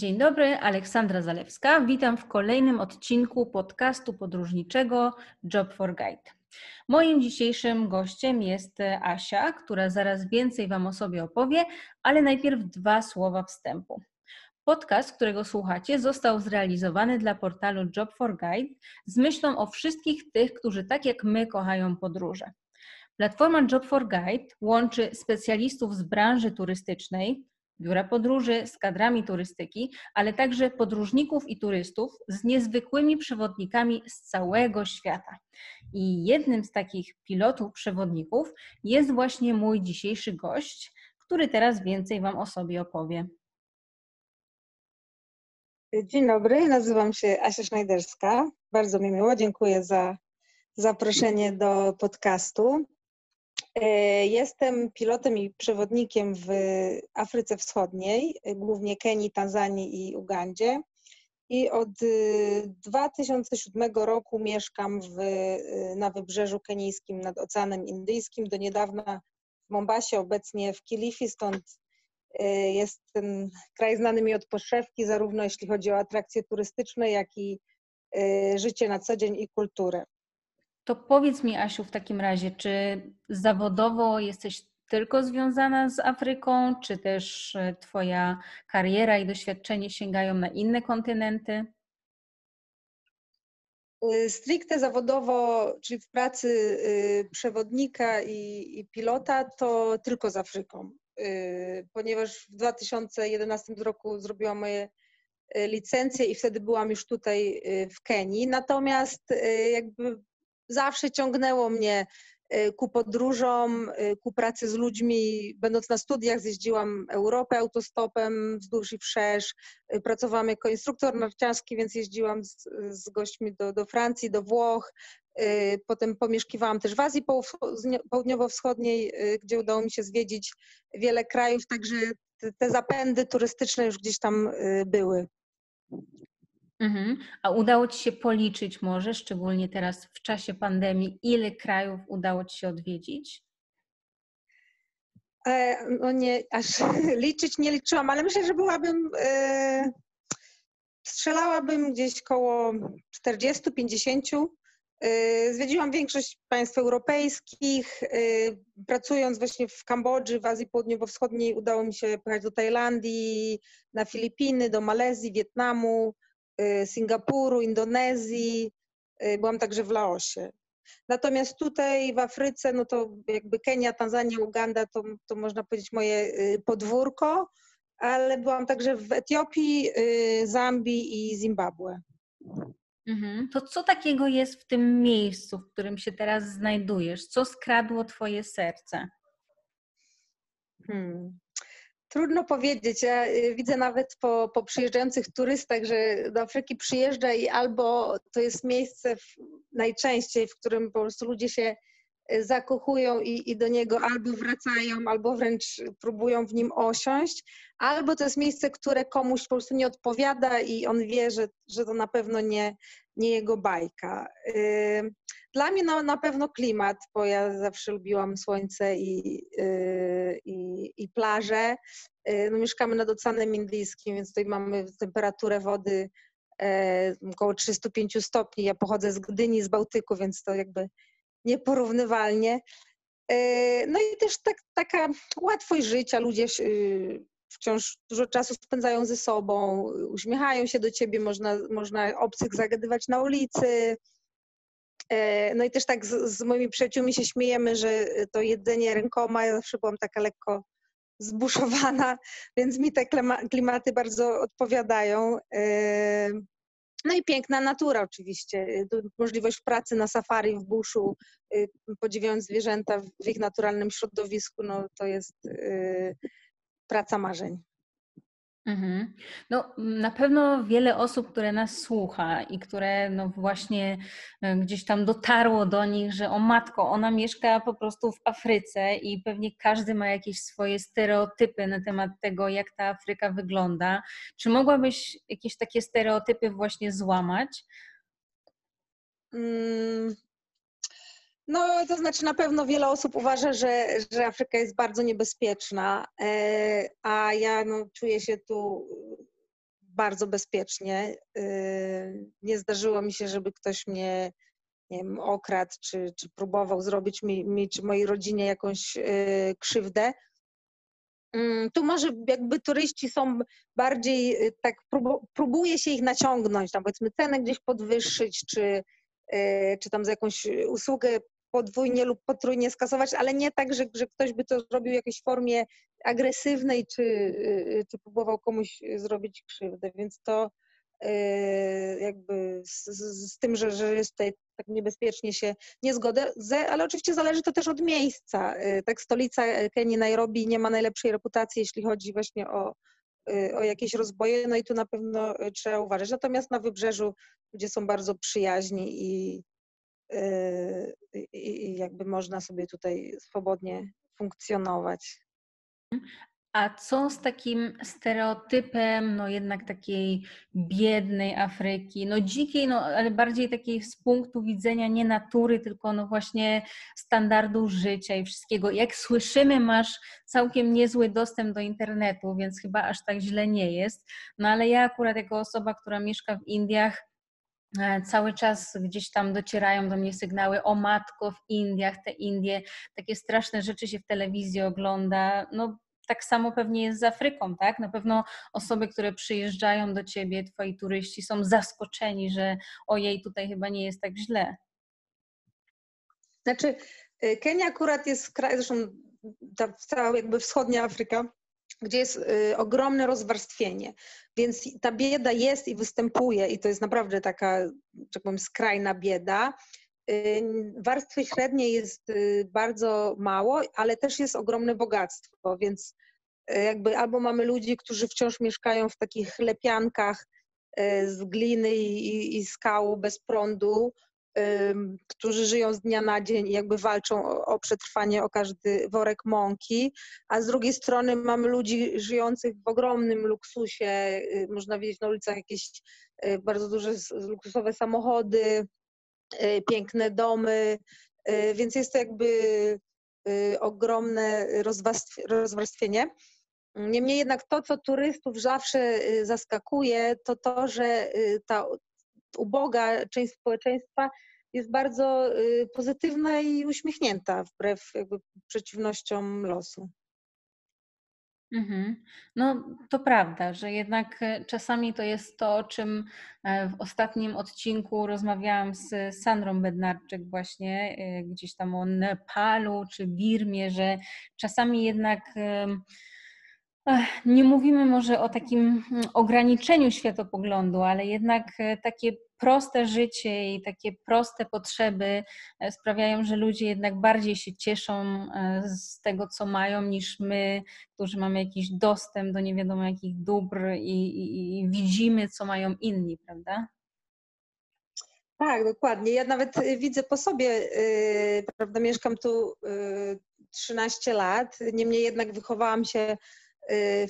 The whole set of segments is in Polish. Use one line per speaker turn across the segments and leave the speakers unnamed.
Dzień dobry, Aleksandra Zalewska. Witam w kolejnym odcinku podcastu podróżniczego Job for Guide. Moim dzisiejszym gościem jest Asia, która zaraz więcej Wam o sobie opowie, ale najpierw dwa słowa wstępu. Podcast, którego słuchacie, został zrealizowany dla portalu Job for Guide z myślą o wszystkich tych, którzy tak jak my kochają podróże. Platforma Job for Guide łączy specjalistów z branży turystycznej, biura podróży z kadrami turystyki, ale także podróżników i turystów z niezwykłymi przewodnikami z całego świata. I jednym z takich pilotów przewodników jest właśnie mój dzisiejszy gość, który teraz więcej Wam o sobie opowie.
Dzień dobry, nazywam się Asia Sznajderska. Bardzo mi miło, dziękuję za zaproszenie do podcastu. E, jestem pilotem i przewodnikiem w Afryce Wschodniej, głównie Kenii, Tanzanii i Ugandzie. I od 2007 e, roku mieszkam w, e, na wybrzeżu kenijskim nad Oceanem Indyjskim. Do niedawna w Mombasie, obecnie w Kilifi, stąd jest ten kraj znany mi od poszewki, zarówno jeśli chodzi o atrakcje turystyczne, jak i życie na co dzień i kulturę.
To powiedz mi, Asiu, w takim razie, czy zawodowo jesteś tylko związana z Afryką, czy też e, Twoja kariera i doświadczenie sięgają na inne kontynenty?
Y, stricte zawodowo, czyli w pracy y, przewodnika i, i pilota, to tylko z Afryką, y, ponieważ w 2011 roku zrobiłam moje licencje i wtedy byłam już tutaj w Kenii. Natomiast jakby zawsze ciągnęło mnie y, ku podróżom, y, ku pracy z ludźmi. Będąc na studiach, zjeździłam Europę autostopem wzdłuż i wszerz. Y, pracowałam jako instruktor narciarski, więc jeździłam z, z gośćmi do, do Francji, do Włoch. Potem pomieszkiwałam też w Azji Południowo-Wschodniej, gdzie udało mi się zwiedzić wiele krajów, także te, te zapędy turystyczne już gdzieś tam były.
Mhm. A udało Ci się policzyć może, szczególnie teraz w czasie pandemii, ile krajów udało Ci się odwiedzić?
E, no nie, aż liczyć nie liczyłam, ale myślę, że byłabym, e, strzelałabym gdzieś koło 40-50. E, zwiedziłam większość państw europejskich. E, pracując właśnie w Kambodży, w Azji Południowo-Wschodniej, udało mi się pojechać do Tajlandii, na Filipiny, do Malezji, Wietnamu, Singapuru, Indonezji, y, byłam także w Laosie. Natomiast tutaj w Afryce, no to jakby Kenia, Tanzania, Uganda to, to można powiedzieć moje y, podwórko, ale byłam także w Etiopii, Zambii i Zimbabwe.
Mhm. To co takiego jest w tym miejscu, w którym się teraz znajdujesz? Co skradło Twoje serce?
Hmm. Trudno powiedzieć. Ja y, widzę nawet po, po przyjeżdżających turystach, że do Afryki przyjeżdża i albo to jest miejsce w, najczęściej, w którym po prostu ludzie się zakochują i, i do niego albo wracają, albo wręcz próbują w nim osiąść, albo to jest miejsce, które komuś po prostu nie odpowiada i on wie, że, że to na pewno nie, nie jego bajka. Y, dla mnie no, na pewno klimat, bo ja zawsze lubiłam słońce i, y, i, i plaże. Y, no, mieszkamy nad Oceanem Indyjskim, więc tutaj mamy temperaturę wody e, około 305 stopni. Ja pochodzę z Gdyni, z Bałtyku, więc to jakby nieporównywalnie. E, no i też tak, taka łatwość życia, ludzie wciąż dużo czasu spędzają ze sobą, uśmiechają się do ciebie, można, można obcych zagadywać na ulicy. E, no i też tak z, z moimi przyjaciółmi się śmiejemy, że to jedzenie rękoma, ja zawsze byłam taka lekko zbuszowana, więc mi te klimaty bardzo odpowiadają. No i piękna natura oczywiście, możliwość pracy na safari w buszu, e, podziwiając zwierzęta w ich naturalnym środowisku, no to jest praca marzeń.
Mhm. No, na pewno wiele osób, które nas słucha i które no właśnie e, gdzieś tam dotarło do nich, że o matko, ona mieszka po prostu w Afryce i pewnie każdy ma jakieś swoje stereotypy na temat tego, jak ta Afryka wygląda. Czy mogłabyś jakieś takie stereotypy właśnie złamać?
Mm, no, to znaczy na pewno wiele osób uważa, że, że Afryka jest bardzo niebezpieczna, e, a ja no, czuję się tu bardzo bezpiecznie. Nie zdarzyło mi się, żeby ktoś mnie nie wiem, okradł, czy, czy próbował zrobić mi, mi czy mojej rodzinie jakąś krzywdę. Mm, tu może jakby turyści są bardziej, tak próbuje się ich naciągnąć, tam powiedzmy cenę gdzieś podwyższyć, czy, czy tam za jakąś usługę podwójnie lub potrójnie skasować, ale nie tak, że, że ktoś by to zrobił w jakiejś formie agresywnej, czy, y, czy próbował komuś zrobić krzywdę, więc to jakby z, z, tym, że, że jest tutaj tak niebezpiecznie się nie zgodzę, ale oczywiście zależy to też od miejsca. Y, tak stolica y, Kenii, Nairobi nie ma najlepszej reputacji, jeśli chodzi właśnie o, y, o jakieś rozboje, no i tu na pewno trzeba uważać. Natomiast na wybrzeżu ludzie są bardzo przyjaźni i, i, i jakby można sobie tutaj swobodnie funkcjonować.
A co z takim stereotypem, no jednak takiej biednej Afryki, no dzikiej, no ale bardziej takiej z punktu widzenia nie natury, tylko no właśnie standardu życia i wszystkiego. Jak słyszymy, masz całkiem niezły dostęp do internetu, więc chyba aż tak źle nie jest. No ale ja akurat jako osoba, która mieszka w Indiach, cały czas gdzieś tam docierają do mnie sygnały o matko w Indiach, te Indie, takie straszne rzeczy się w telewizji ogląda. No tak samo pewnie jest z Afryką, tak? Na pewno osoby, które przyjeżdżają do ciebie, twoi turyści, są zaskoczeni, że ojej, tutaj chyba nie jest tak źle.
Znaczy, y, Kenia akurat jest kraj, zresztą ta cała jakby wschodnia Afryka, gdzie jest y, ogromne rozwarstwienie. Więc ta bieda jest i występuje, i to jest naprawdę taka, tak powiem, skrajna bieda. Y, warstwy średniej jest y, bardzo mało, ale też jest ogromne bogactwo, więc jakby albo mamy ludzi, którzy wciąż mieszkają w takich lepiankach z gliny i, i skał bez prądu, którzy żyją z dnia na dzień i jakby walczą o, o, przetrwanie, o każdy worek mąki, a z drugiej strony mamy ludzi żyjących w ogromnym luksusie, można widzieć na ulicach jakieś bardzo duże luksusowe samochody, Y, piękne domy, y, więc jest to jakby y, ogromne rozwarstwienie. Niemniej jednak to, co turystów zawsze zaskakuje, to to, że ta uboga część społeczeństwa jest bardzo pozytywna i uśmiechnięta wbrew jakby przeciwnościom losu.
Mhm. No, to prawda, że jednak e, czasami to jest to, o czym e, w ostatnim odcinku rozmawiałam z Sandrą Bednarczyk właśnie, e, gdzieś tam o Nepalu czy Birmie, że czasami jednak nie mówimy może o takim mm, ograniczeniu światopoglądu, ale jednak takie proste życie i takie proste potrzeby e, sprawiają, że ludzie jednak bardziej się cieszą e, z tego, co mają, niż my, którzy mamy jakiś dostęp do nie wiadomo jakich dóbr i, i, i widzimy, co mają inni, prawda?
Tak, dokładnie. Ja nawet widzę po sobie, yy, prawda, mieszkam tu yy, 13 lat, niemniej jednak wychowałam się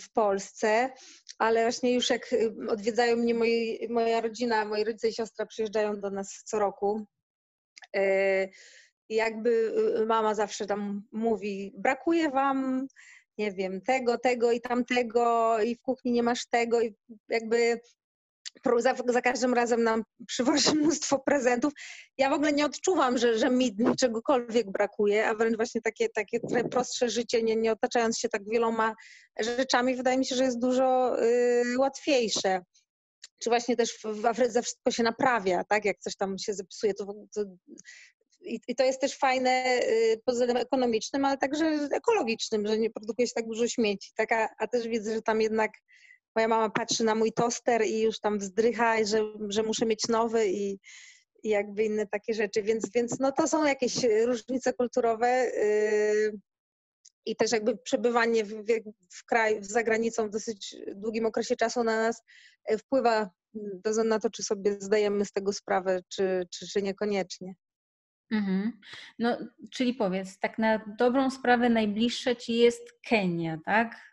w Polsce, ale właśnie już jak y, odwiedzają mnie moi, moja rodzina, moi rodzice i siostra przyjeżdżają do nas co roku. Y, jakby mama zawsze tam mówi, brakuje wam, nie wiem, tego, tego i tamtego, i w kuchni nie masz tego, i jakby za, za, każdym razem nam przywozi mnóstwo prezentów. Ja w ogóle nie odczuwam, że, że mi czegokolwiek brakuje, a wręcz właśnie takie, takie prostsze życie, nie, nie otaczając się tak wieloma rzeczami, wydaje mi się, że jest dużo y, łatwiejsze. Czy właśnie też w Afryce wszystko się naprawia, tak? Jak coś tam się zepsuje, to, to i, I, to jest też fajne y, pod względem ekonomicznym, ale także ekologicznym, że nie produkuje się tak dużo śmieci. Tak? A, a też widzę, że tam jednak moja mama patrzy na mój toster i już tam wzdrycha, że, że muszę mieć nowy i, i jakby inne takie rzeczy. Więc, więc no to są jakieś różnice kulturowe yy, i też jakby przebywanie w, w kraju, za granicą w dosyć długim okresie czasu na nas yy, wpływa na to, czy sobie zdajemy z tego sprawę, czy, czy, czy niekoniecznie.
Mhm. No, czyli powiedz, tak na dobrą sprawę najbliższe ci jest Kenia, tak?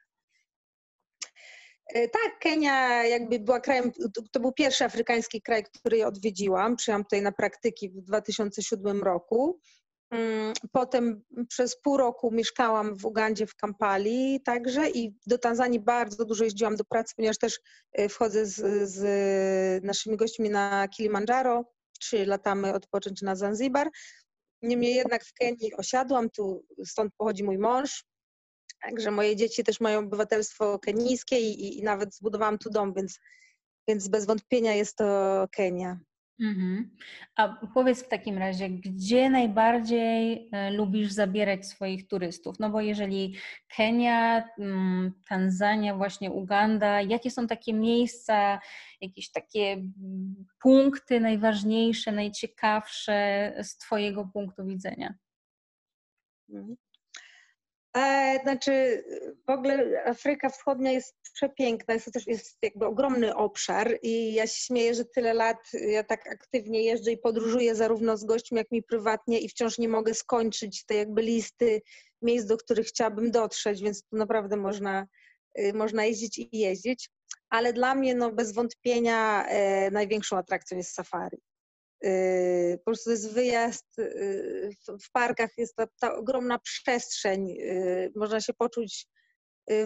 E, tak, Kenia jakby była krajem, to był pierwszy afrykański kraj, który odwiedziłam. Przyjechałam tutaj na praktyki w 2007 roku. Mm, potem przez pół roku mieszkałam w Ugandzie, w Kampali także i do Tanzanii bardzo dużo jeździłam do pracy, ponieważ też y, wchodzę z, z naszymi gośćmi na Kilimandżaro, czy latamy odpocząć na Zanzibar. Niemniej jednak w Kenii osiadłam, tu stąd pochodzi mój mąż, także moje dzieci też mają obywatelstwo kenijskie i, i nawet zbudowałam tu dom, więc, więc bez wątpienia jest to Kenia.
Mhm. A powiedz w takim razie, gdzie najbardziej e, lubisz zabierać swoich turystów? No bo jeżeli Kenia, mm, Tanzania, właśnie Uganda, jakie są takie miejsca, jakieś takie punkty najważniejsze, najciekawsze z Twojego punktu widzenia?
Mhm. E, znaczy, w ogóle Afryka Wschodnia jest przepiękna, jest to też jest jakby ogromny obszar i ja się śmieję, że tyle lat ja tak aktywnie jeżdżę i podróżuję zarówno z gośćmi, jak i prywatnie i wciąż nie mogę skończyć tej jakby listy miejsc, do których chciałabym dotrzeć, więc tu naprawdę można, y, można jeździć i jeździć. Ale dla mnie no, bez wątpienia e, największą atrakcją jest safari. Y, po prostu jest wyjazd y, w parkach, jest ta, ta ogromna przestrzeń, y, można się poczuć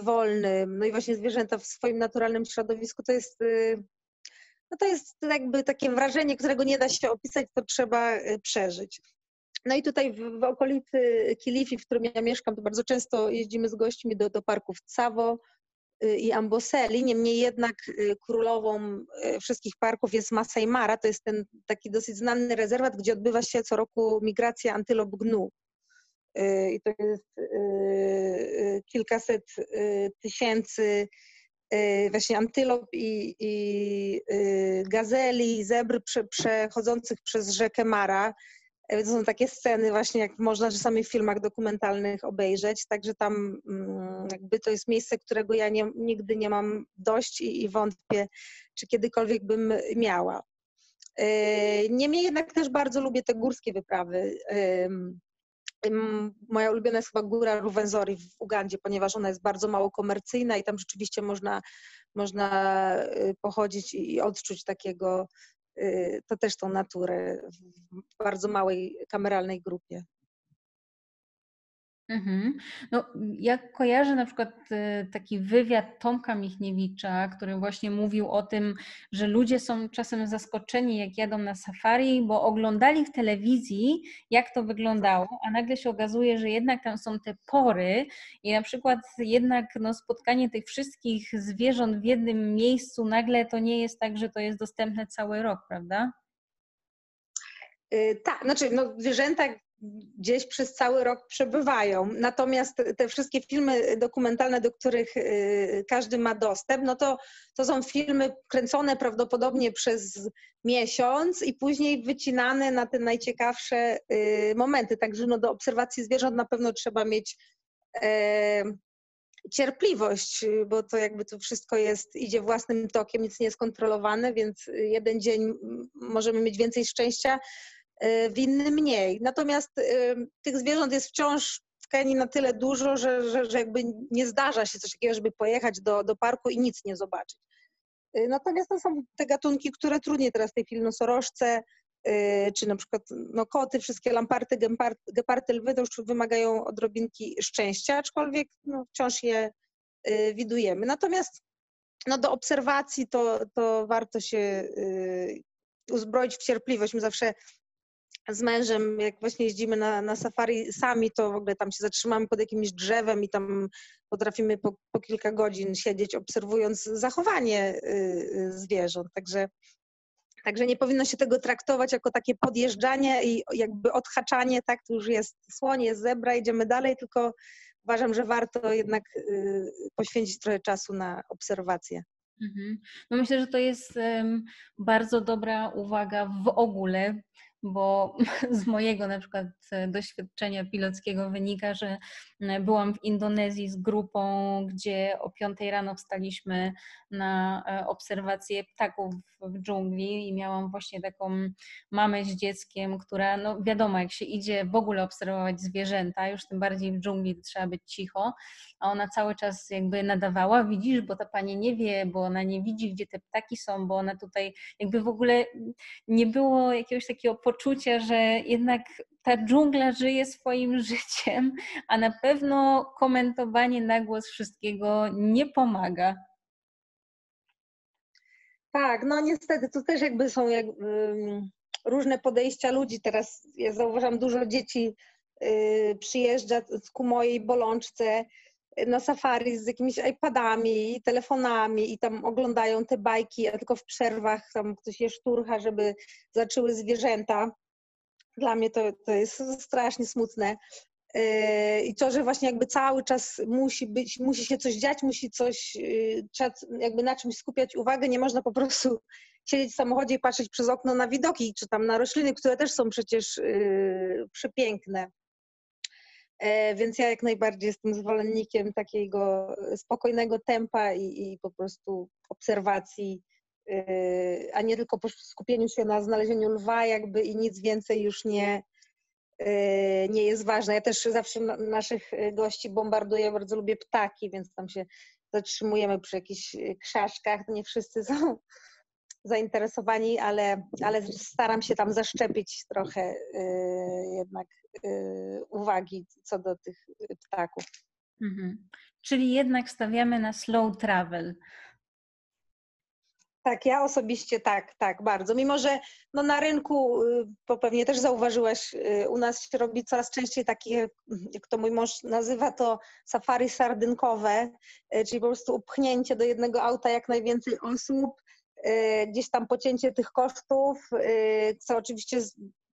wolnym. No i właśnie zwierzęta w swoim naturalnym środowisku to jest, no to jest jakby takie wrażenie, którego nie da się opisać, to trzeba przeżyć. No i tutaj w, w okolicy Kilifi, w którym ja mieszkam, to bardzo często jeździmy z gośćmi do, do parków Tsavo, i Amboseli. Niemniej jednak y, królową y, wszystkich parków jest Masai Mara. To jest ten taki dosyć znany rezerwat, gdzie odbywa się co roku migracja antylop gnu. Y, I to jest kilkaset tysięcy właśnie antylop i, i gazeli, zebr przechodzących przez rzekę Mara to są takie sceny właśnie, jak można czasami w filmach dokumentalnych obejrzeć, także tam mm, jakby to jest miejsce, którego ja nie, nigdy nie mam dość i, i wątpię, czy kiedykolwiek bym miała. E, niemniej jednak też bardzo lubię te górskie wyprawy. Moja ulubiona jest chyba góra Ruwenzori w Ugandzie, ponieważ ona jest bardzo mało komercyjna i tam rzeczywiście można, można y, pochodzić i odczuć takiego to też tą naturę w bardzo małej kameralnej grupie.
Mhm. No, ja kojarzę na przykład y, taki wywiad Tomka Michniewicza, który właśnie mówił o tym, że ludzie są czasem zaskoczeni, jak jadą na safari, bo oglądali w telewizji, jak to wyglądało, a nagle się okazuje, że jednak tam są te pory i na przykład jednak no, spotkanie tych wszystkich zwierząt w jednym miejscu, nagle to nie jest tak, że to jest dostępne cały rok, prawda?
Y, tak, znaczy no, zwierzęta gdzieś przez cały rok przebywają. Natomiast te wszystkie filmy dokumentalne, do których y, każdy ma dostęp, no to, to są filmy kręcone prawdopodobnie przez miesiąc i później wycinane na te najciekawsze y, momenty. Także no do obserwacji zwierząt na pewno trzeba mieć e, cierpliwość, bo to jakby to wszystko jest, idzie własnym tokiem, nic nie jest kontrolowane, więc jeden dzień możemy mieć więcej szczęścia, Y, w inny mniej. Natomiast y, tych zwierząt jest wciąż w Kenii na tyle dużo, że, że, że jakby nie zdarza się coś takiego, żeby pojechać do, do parku i nic nie zobaczyć. Y, natomiast to są te gatunki, które trudniej teraz w tej chwili nosorożce, czy na przykład no, koty, wszystkie lamparty, geparty, lwy to już wymagają odrobinki szczęścia, aczkolwiek no, wciąż je widujemy. Natomiast no, do obserwacji to, to warto się uzbroić w cierpliwość. My zawsze z mężem, jak właśnie jeździmy na, na safari sami, to w ogóle tam się zatrzymamy pod jakimś drzewem i tam potrafimy po, po kilka godzin siedzieć, obserwując zachowanie y, y, zwierząt. Także, także nie powinno się tego traktować jako takie podjeżdżanie i jakby odhaczanie, tak, to już jest słoń, jest zebra, idziemy dalej, tylko uważam, że warto jednak y, poświęcić trochę czasu na obserwację.
Mhm. No myślę, że to jest bardzo dobra uwaga w ogóle, bo z mojego na przykład e, doświadczenia pilotskiego wynika, że e, byłam w Indonezji z grupą, gdzie o 5 rano wstaliśmy na e, obserwację ptaków w dżungli i miałam właśnie taką mamę z dzieckiem, która, no wiadomo, jak się idzie w ogóle obserwować zwierzęta, już tym bardziej w dżungli trzeba być cicho, a ona cały czas jakby nadawała, widzisz, bo ta pani nie wie, bo ona nie widzi, gdzie te ptaki są, bo ona tutaj jakby w ogóle nie było jakiegoś takiego poczucia, że jednak ta dżungla żyje swoim życiem, a na pewno komentowanie na głos wszystkiego nie pomaga.
Tak, no niestety, to też jakby są um, różne podejścia ludzi. Teraz ja zauważam, dużo dzieci y, przyjeżdża ku mojej bolączce na safari z jakimiś iPadami, telefonami i tam oglądają te bajki, a tylko w przerwach tam ktoś je szturcha, żeby zaczęły zwierzęta. Dla mnie to, to jest strasznie smutne. Yy, I to, że właśnie jakby cały czas musi być, musi się coś dziać, musi coś, yy, jakby na czymś skupiać uwagę, nie można po prostu siedzieć w samochodzie i patrzeć przez okno na widoki, czy tam na rośliny, które też są przecież yy, przepiękne. Więc ja jak najbardziej jestem zwolennikiem takiego spokojnego tempa i, i po prostu obserwacji, a nie tylko po skupieniu się na znalezieniu lwa jakby i nic więcej już nie, Y, nie jest ważne. Ja też zawsze naszych gości bombarduję, bardzo lubię ptaki, więc tam się zatrzymujemy przy jakichś krzaszkach. Nie wszyscy są zainteresowani, ale, ale staram się tam zaszczepić trochę jednak uwagi co do tych ptaków. Mhm.
Czyli jednak stawiamy na slow travel.
Tak, ja osobiście tak, tak, bardzo. Mimo, że no na rynku, bo y, pewnie też zauważyłaś, y, u nas się robi coraz częściej takie, jak to mój mąż nazywa, to safari sardynkowe, y, czyli po prostu upchnięcie do jednego auta jak najwięcej osób, gdzieś tam pocięcie tych kosztów, co oczywiście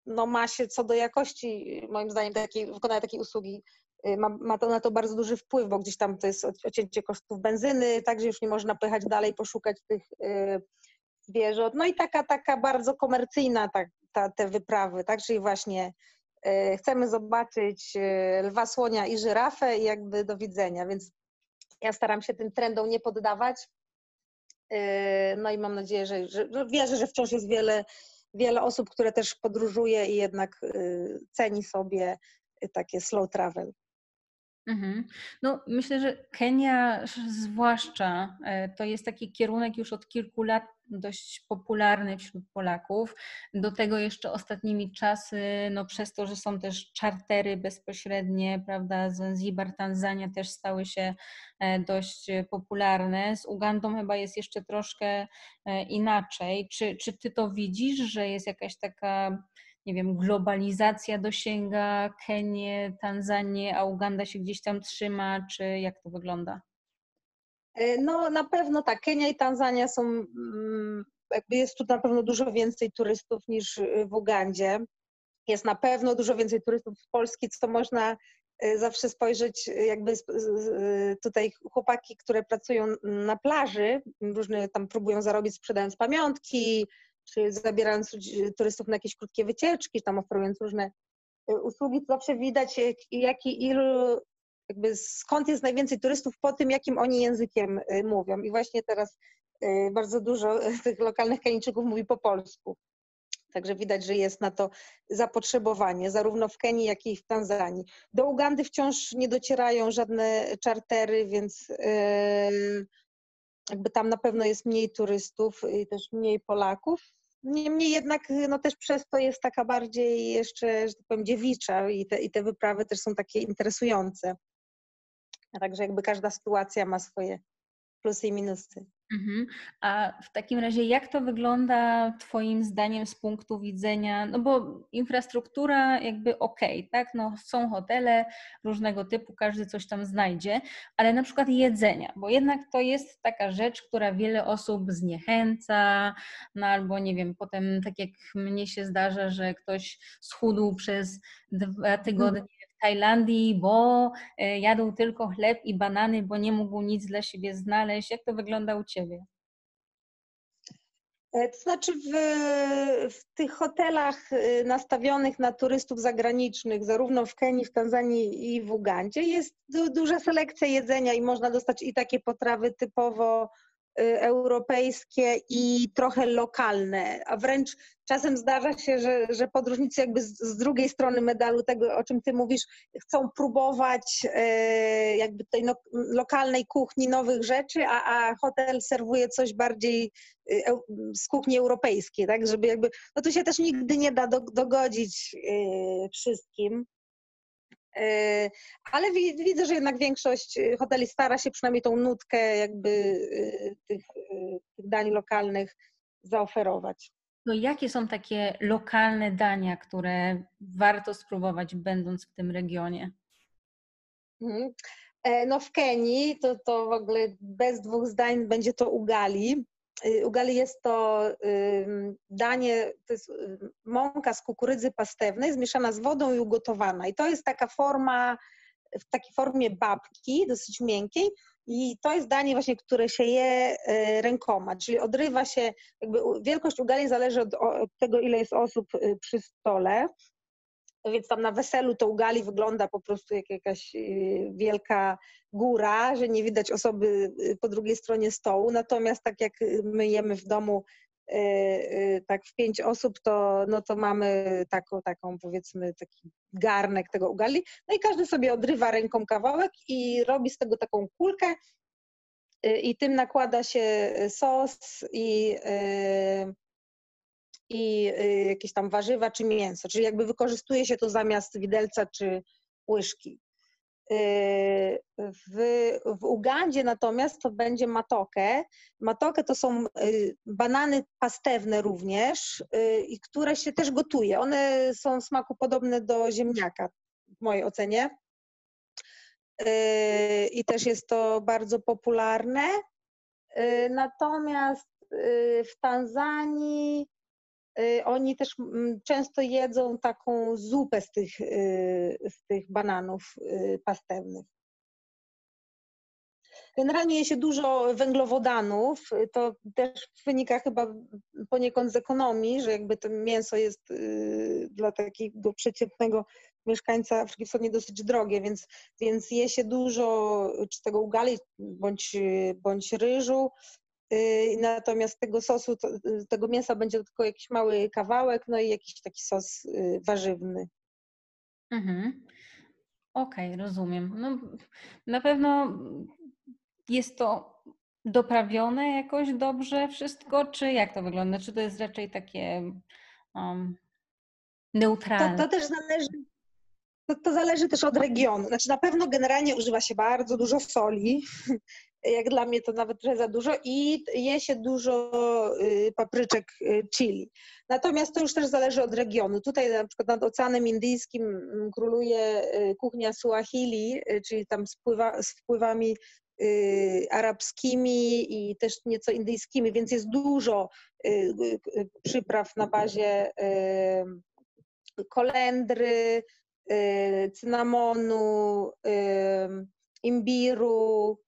no, ma się co do jakości, moim zdaniem, takiej, wykonania takiej usługi Y, ma, ma to na to bardzo duży wpływ, bo gdzieś tam to jest odcięcie kosztów benzyny, także już nie można pojechać dalej, poszukać tych y, zwierząt. No i taka, taka bardzo komercyjna ta, ta, te wyprawy, tak, czyli właśnie y, chcemy zobaczyć lwa, słonia i żyrafę i jakby do widzenia, więc ja staram się tym trendom nie poddawać. No i mam nadzieję, że, że, że wierzę, że wciąż jest wiele, wiele osób, które też podróżuje i jednak ceni sobie takie slow travel.
Mhm. No, myślę, że Kenia zwłaszcza e, to jest taki kierunek już od kilku lat dość popularny wśród Polaków. Do tego jeszcze ostatnimi czasy, no przez to, że są też czartery bezpośrednie, prawda, Zanzibar, Tanzania też stały się e, dość popularne. Z Ugandą chyba jest jeszcze troszkę e, inaczej. Czy, czy ty to widzisz, że jest jakaś taka nie wiem, globalizacja dosięga Kenię, Tanzanię, a Uganda się gdzieś tam trzyma, czy jak to wygląda?
E, no na pewno tak, Kenia i Tanzania są, mm, jakby jest tu na pewno dużo więcej turystów niż w Ugandzie. Jest na pewno dużo więcej turystów z Polski, co można e, zawsze spojrzeć, jakby tutaj chłopaki, które pracują na plaży, różne tam próbują zarobić sprzedając pamiątki, czy zabierając turystów na jakieś krótkie wycieczki, tam oferując różne y, usługi, to zawsze widać, jaki ilu, jakby skąd jest najwięcej turystów po tym, jakim oni językiem y, mówią. I właśnie teraz y, bardzo dużo tych lokalnych Kenijczyków mówi po polsku. Także widać, że jest na to zapotrzebowanie, zarówno w Kenii, jak i w Tanzanii. Do Ugandy wciąż nie docierają żadne czartery, więc jakby tam na pewno jest mniej turystów i też mniej Polaków. Niemniej jednak no też przez to jest taka bardziej jeszcze, że tak powiem, dziewicza i te, i te wyprawy też są takie interesujące. Także jakby każda sytuacja ma swoje plusy i minusy.
Mhm. A w takim razie, jak to wygląda Twoim zdaniem z punktu widzenia, no bo infrastruktura jakby okej, okay, tak? No, są hotele różnego typu, każdy coś tam znajdzie, ale na przykład jedzenia, bo jednak to jest taka rzecz, która wiele osób zniechęca, no albo nie wiem, potem tak jak mnie się zdarza, że ktoś schudł przez dwa tygodnie Tajlandii, bo e, jadł tylko chleb i banany, bo nie mógł nic dla siebie znaleźć. Jak to wygląda u Ciebie?
E, to znaczy w, w, tych hotelach e, nastawionych na turystów zagranicznych, zarówno w Kenii, w Tanzanii i w Ugandzie, jest du, duża selekcja jedzenia i można dostać i takie potrawy typowo europejskie i trochę lokalne, a wręcz czasem zdarza się, że, że podróżnicy jakby z, z drugiej strony medalu tego, o czym ty mówisz, chcą próbować e, jakby tej no, lokalnej kuchni nowych rzeczy, a, a hotel serwuje coś bardziej e, z kuchni europejskiej, tak, żeby jakby, no tu się też nigdy nie da do, dogodzić e, wszystkim. E, ale widzę, że jednak większość e, hoteli stara się przynajmniej tą nutkę jakby e, tych, tych dań lokalnych zaoferować.
No jakie są takie lokalne dania, które warto spróbować będąc w tym regionie?
Mhm. No w Kenii to, to w ogóle bez dwóch zdań będzie to ugali. Y, Ugali jest to danie, to jest mąka z kukurydzy pastewnej zmieszana z wodą i ugotowana. I to jest taka forma, w takiej formie babki, dosyć miękkiej. I to jest danie właśnie, które się je y, rękoma, czyli odrywa się, jakby wielkość ugali zależy od, tego, ile jest osób y, przy stole. Więc tam na weselu to ugali wygląda po prostu jak jakaś y, wielka góra, że nie widać osoby y, po drugiej stronie stołu. Natomiast tak jak my jemy w domu y, tak w pięć osób, to, no to mamy taką, taką powiedzmy taki garnek tego ugali. No i każdy sobie odrywa ręką kawałek i robi z tego taką kulkę i tym nakłada się sos i i y, jakieś tam warzywa czy mięso, czyli jakby wykorzystuje się to zamiast widelca czy łyżki. Y, w, w Ugandzie natomiast to będzie matoke. Matoke to są y, banany pastewne również, i które się też gotuje. One są w smaku podobne do ziemniaka, w mojej ocenie. I też jest to bardzo popularne. Natomiast w Tanzanii oni też mm, często jedzą taką zupę z tych, y, z tych bananów y, pastewnych. Generalnie je się dużo węglowodanów, to też wynika chyba poniekąd z ekonomii, że jakby to mięso jest dla takiego przeciętnego mieszkańca Afryki Wschodniej dosyć drogie, więc, więc je się dużo czy tego ugali bądź, bądź ryżu, Y, natomiast tego sosu, y, tego mięsa będzie tylko jakiś mały kawałek, no i jakiś taki sos y, warzywny.
Mhm. Okej, okay, rozumiem. No, na pewno jest to doprawione jakoś dobrze wszystko, czy jak to wygląda? Czy to jest raczej takie um, neutralne?
To, to też zależy, to, to, zależy też od regionu. Znaczy na pewno generalnie używa się bardzo dużo soli, jak dla mnie to nawet trochę za dużo i je się dużo y, papryczek y, chili. Natomiast to już też zależy od regionu. Tutaj na przykład nad Oceanem Indyjskim mm, króluje y, kuchnia Suahili, czyli tam z, wpływa, z wpływami arabskimi i też nieco indyjskimi, więc jest dużo przypraw na bazie kolendry, cynamonu, imbiru,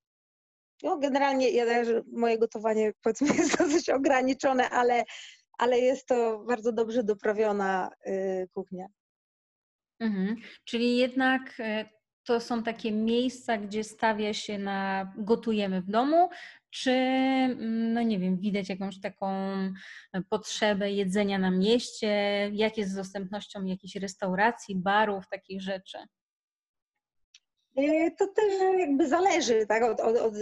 no, generalnie ja moje gotowanie powiedzmy jest dosyć ograniczone, ale, ale jest to bardzo dobrze doprawiona y, kuchnia.
Mhm. Czyli jednak y, to są takie miejsca, gdzie stawia się na gotujemy w domu, czy mm, no nie wiem, widać jakąś taką potrzebę jedzenia na mieście, jak jest z dostępnością jakichś restauracji, barów, takich rzeczy?
E, to też jakby zależy tak, od, od, od,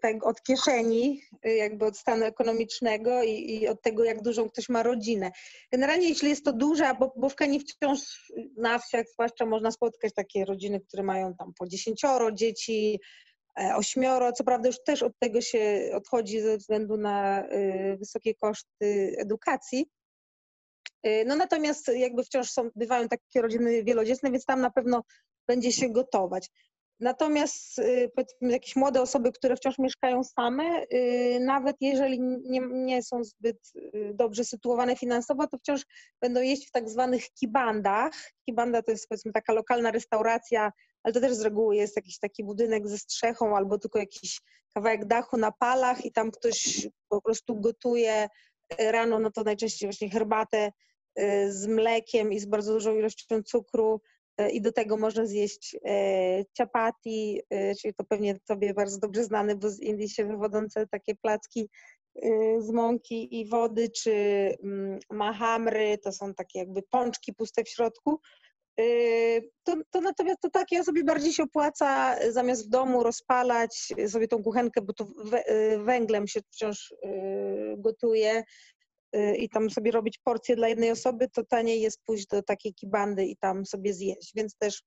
tak, od kieszeni, jakby od stanu ekonomicznego i, i, od tego, jak dużą ktoś ma rodzinę. Generalnie jeśli jest to duża, bo, bo w Kenii wciąż na wsiach zwłaszcza można spotkać takie rodziny, które mają tam po dziesięcioro dzieci, e, ośmioro, co prawda już też od tego się odchodzi ze względu na wysokie koszty edukacji. No natomiast jakby wciąż są, bywają takie rodziny wielodzietne, więc tam na pewno będzie się gotować. Natomiast y, jakieś młode osoby, które wciąż mieszkają same, y, nawet jeżeli nie, nie, są zbyt y, dobrze sytuowane finansowo, to wciąż będą jeść w tak zwanych kibandach. Kibanda to jest powiedzmy taka lokalna restauracja, ale to też z reguły jest jakiś taki budynek ze strzechą albo tylko jakiś kawałek dachu na palach i tam ktoś po prostu gotuje rano, no to najczęściej właśnie herbatę z mlekiem i z bardzo dużą ilością cukru i do tego można zjeść chapati, czyli to pewnie tobie bardzo dobrze znane, bo z Indii się wywodzące takie placki z mąki i wody, czy mm, mahamry, to są takie jakby pączki puste w środku. To, to natomiast to takie sobie bardziej się opłaca zamiast w domu rozpalać sobie tą kuchenkę, bo to węglem się wciąż gotuje, i tam sobie robić porcję dla jednej osoby, to taniej jest pójść do takiej kibandy i tam sobie zjeść, więc też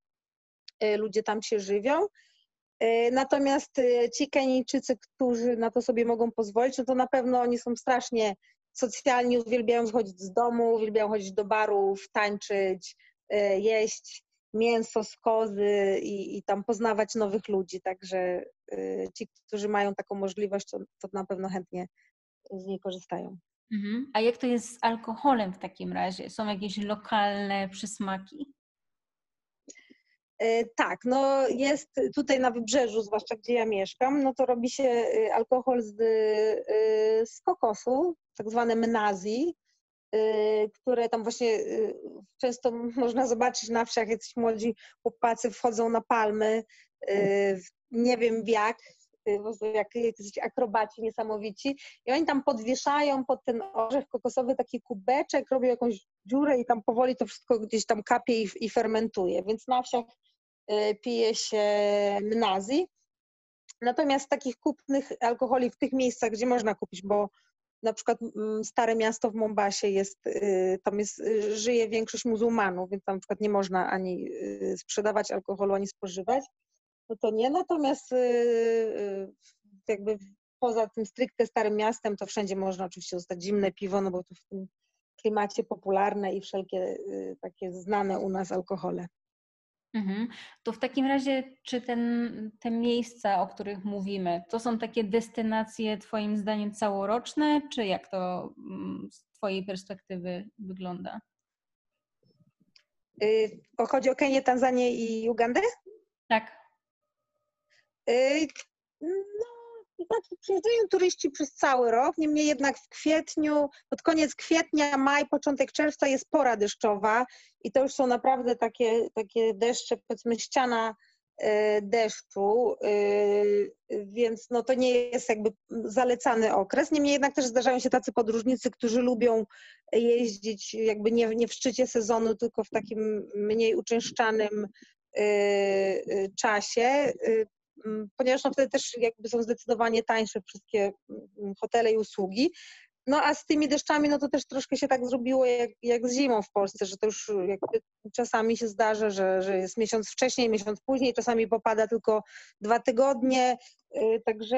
y, ludzie tam się żywią. Y, natomiast ci Kenijczycy, którzy na to sobie mogą pozwolić, no to na pewno oni są strasznie socjalni, uwielbiają chodzić z domu, uwielbiają chodzić do barów, tańczyć, jeść mięso z kozy i, i tam poznawać nowych ludzi. Także ci, którzy mają taką możliwość, to, to na pewno chętnie z niej korzystają.
Mhm. A jak to jest z alkoholem w takim razie? Są jakieś lokalne przysmaki?
E, tak, no jest tutaj na wybrzeżu, zwłaszcza gdzie ja mieszkam, no to robi się y, alkohol z, y, z kokosu, tak zwane mnazi, y, które tam właśnie często można zobaczyć na wsiach, jacyś młodzi chłopacy wchodzą na palmy, nie wiem jak, jak jacyś akrobaci niesamowici. I oni tam podwieszają pod ten orzech kokosowy taki kubeczek, robią jakąś dziurę i tam powoli to wszystko gdzieś tam kapie i, i fermentuje, więc na wsiach y, pije się mnazi. Natomiast takich kupnych alkoholi w tych miejscach, gdzie można kupić, bo na przykład mm, stare miasto w Mombasie jest, y, tam jest, y, żyje większość muzułmanów, więc tam na przykład nie można ani sprzedawać alkoholu, ani spożywać no to nie. Natomiast y, y, jakby poza tym stricte starym miastem, to wszędzie można oczywiście dostać zimne piwo, no bo to w tym klimacie popularne i wszelkie y, takie znane u nas alkohole.
Mhm. To w takim razie, czy ten, te miejsca, o których mówimy, to są takie destynacje Twoim zdaniem całoroczne, czy jak to mm, z Twojej perspektywy wygląda?
Chodzi o Kenię, Tanzanię i Ugandę?
Tak.
Y, no, znaczy przyjeżdżają turyści przez cały rok, niemniej jednak w kwietniu, pod koniec kwietnia, maj, początek czerwca jest pora deszczowa i to już są naprawdę takie, takie deszcze, powiedzmy ściana y, deszczu, y, więc no to nie jest jakby zalecany okres. Niemniej jednak też zdarzają się tacy podróżnicy, którzy lubią jeździć jakby nie, nie w szczycie sezonu, tylko w takim mniej uczęszczanym czasie. Mm, ponieważ no wtedy też jakby są zdecydowanie tańsze wszystkie mm, hotele i usługi. No a z tymi deszczami, no to też troszkę się tak zrobiło jak, jak z zimą w Polsce, że to już jakby czasami się zdarza, że, że jest miesiąc wcześniej, miesiąc później, czasami popada tylko dwa tygodnie, także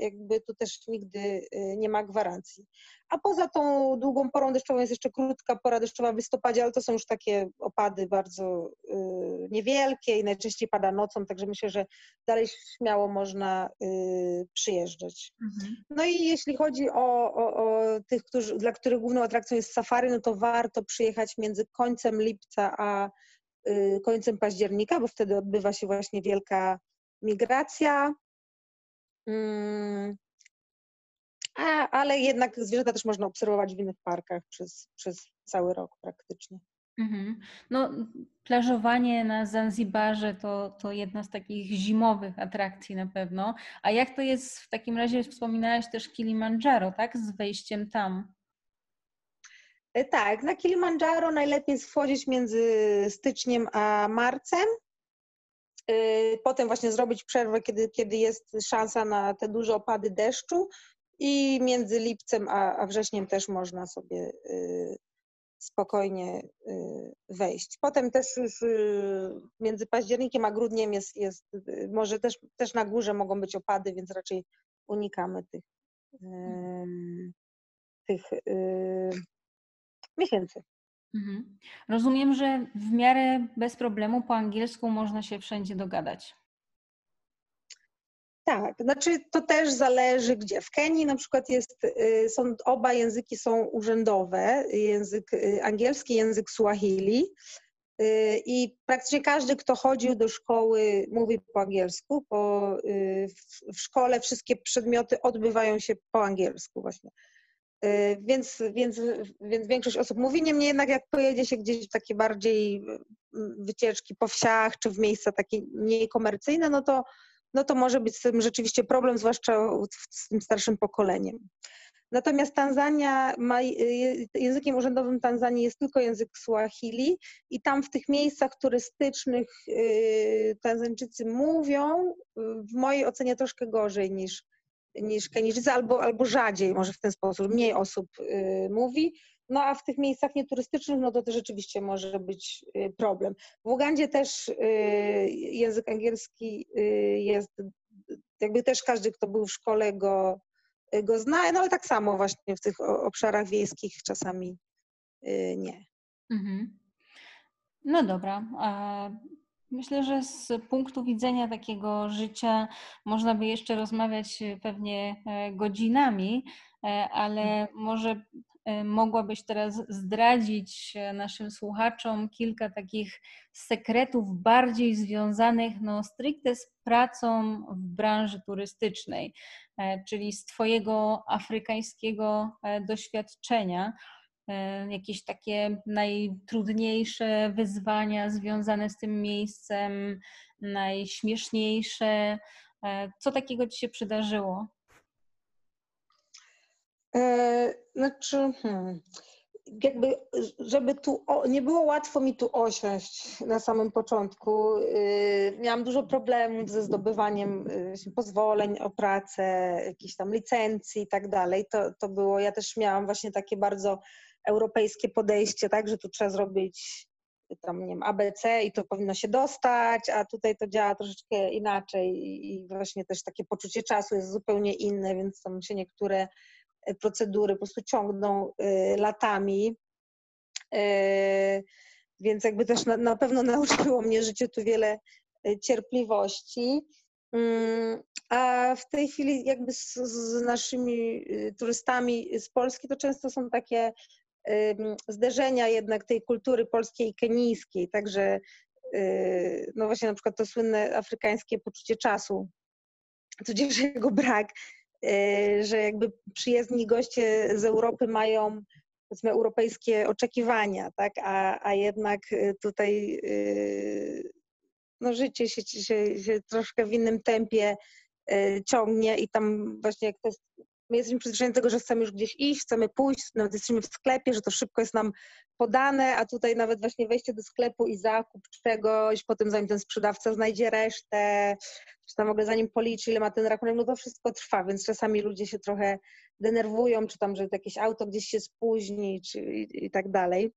jakby tu też nigdy y, nie ma gwarancji. A poza tą długą porą deszczową jest jeszcze krótka pora deszczowa w listopadzie, ale to są już takie opady bardzo y, niewielkie i najczęściej pada nocą, także myślę, że dalej śmiało można przyjeżdżać. Mhm. No i jeśli chodzi o, o, o tych, którzy, dla których główną atrakcją jest safari, no to warto przyjechać między końcem lipca a y, końcem października, bo wtedy odbywa się właśnie wielka migracja. Mm. A, ale jednak zwierzęta też można obserwować w innych parkach przez, przez cały rok praktycznie.
Mhm. No, plażowanie na Zanzibarze to, to jedna z takich zimowych atrakcji na pewno. A jak to jest w takim razie, wspominałaś też Kilimandżaro, tak? Z wejściem tam.
E, tak, na Kilimandżaro najlepiej jest wchodzić między styczniem a marcem. E, potem właśnie zrobić przerwę, kiedy, kiedy jest szansa na te duże opady deszczu i między lipcem a, a wrześniem też można sobie e, spokojnie wejść. Potem też już między październikiem a grudniem jest, jest może też, też na górze mogą być opady, więc raczej unikamy tych, tych miesięcy.
Mhm. Rozumiem, że w miarę bez problemu po angielsku można się wszędzie dogadać.
Tak, znaczy to też zależy gdzie. W Kenii na przykład jest, y, są, oba języki są urzędowe, język y, angielski, język Swahili y, i praktycznie każdy, kto chodził do szkoły mówi po angielsku, bo w szkole wszystkie przedmioty odbywają się po angielsku właśnie. Więc, więc, więc większość osób mówi, niemniej jednak jak pojedzie się gdzieś w takie bardziej wycieczki po wsiach, czy w miejsca takie mniej komercyjne, no to, no to może być z tym rzeczywiście problem, zwłaszcza z tym starszym pokoleniem. Natomiast Tanzania ma, językiem urzędowym Tanzanii jest tylko język Swahili i tam w tych miejscach turystycznych Tanzańczycy mówią w mojej ocenie troszkę gorzej niż, niż Kenijczycy, albo, albo rzadziej, może w ten sposób, mniej osób yy, mówi. No a w tych miejscach nieturystycznych, no to, to rzeczywiście może być yy, problem. W Ugandzie też język angielski jest, jakby też każdy, kto był w szkole go go zna, no ale tak samo właśnie w tych obszarach wiejskich czasami y, nie. Mhm.
No dobra. Myślę, że z punktu widzenia takiego życia można by jeszcze rozmawiać y, pewnie e, godzinami, e, ale mhm. może e, mogłabyś teraz zdradzić naszym słuchaczom kilka takich sekretów bardziej związanych no, stricte z pracą w branży turystycznej. E, czyli z Twojego afrykańskiego e, doświadczenia, e, jakieś takie najtrudniejsze wyzwania związane z tym miejscem, najśmieszniejsze. Co takiego Ci się przydarzyło?
Znaczy, hmm, jakby, żeby tu nie było łatwo mi tu osiąść na samym początku. Y, miałam dużo problemów ze zdobywaniem y, pozwoleń o pracę, jakichś tam licencji i tak dalej. To, to było, ja też miałam właśnie takie bardzo europejskie podejście, tak, że tu trzeba zrobić tam, nie wiem, ABC i to powinno się dostać, a tutaj to działa troszeczkę inaczej i właśnie też takie poczucie czasu jest zupełnie inne, więc tam się niektóre procedury po prostu ciągną y, latami. Y, więc jakby też na, na pewno nauczyło mnie życie tu wiele cierpliwości. Mm, a w tej chwili jakby z, z naszymi turystami z Polski to często są takie zderzenia jednak tej kultury polskiej i kenijskiej, także no właśnie na przykład to słynne afrykańskie poczucie czasu, tudzież jego brak Y, że jakby przyjezdni goście z Europy mają powiedzmy europejskie oczekiwania, tak? a, a jednak y, tutaj y, no, życie się, się, się troszkę w innym tempie ciągnie i tam właśnie jak to jest my jesteśmy przyzwyczajeni do tego, że chcemy już gdzieś iść, chcemy pójść, nawet jesteśmy w sklepie, że to szybko jest nam podane, a tutaj nawet właśnie wejście do sklepu i zakup czegoś, potem zanim ten sprzedawca znajdzie resztę, czy tam w ogóle zanim policzy, ile ma ten rachunek, no to wszystko trwa, więc czasami ludzie się trochę denerwują, czy tam, że jakieś auto gdzieś się spóźni, czy i, i tak dalej.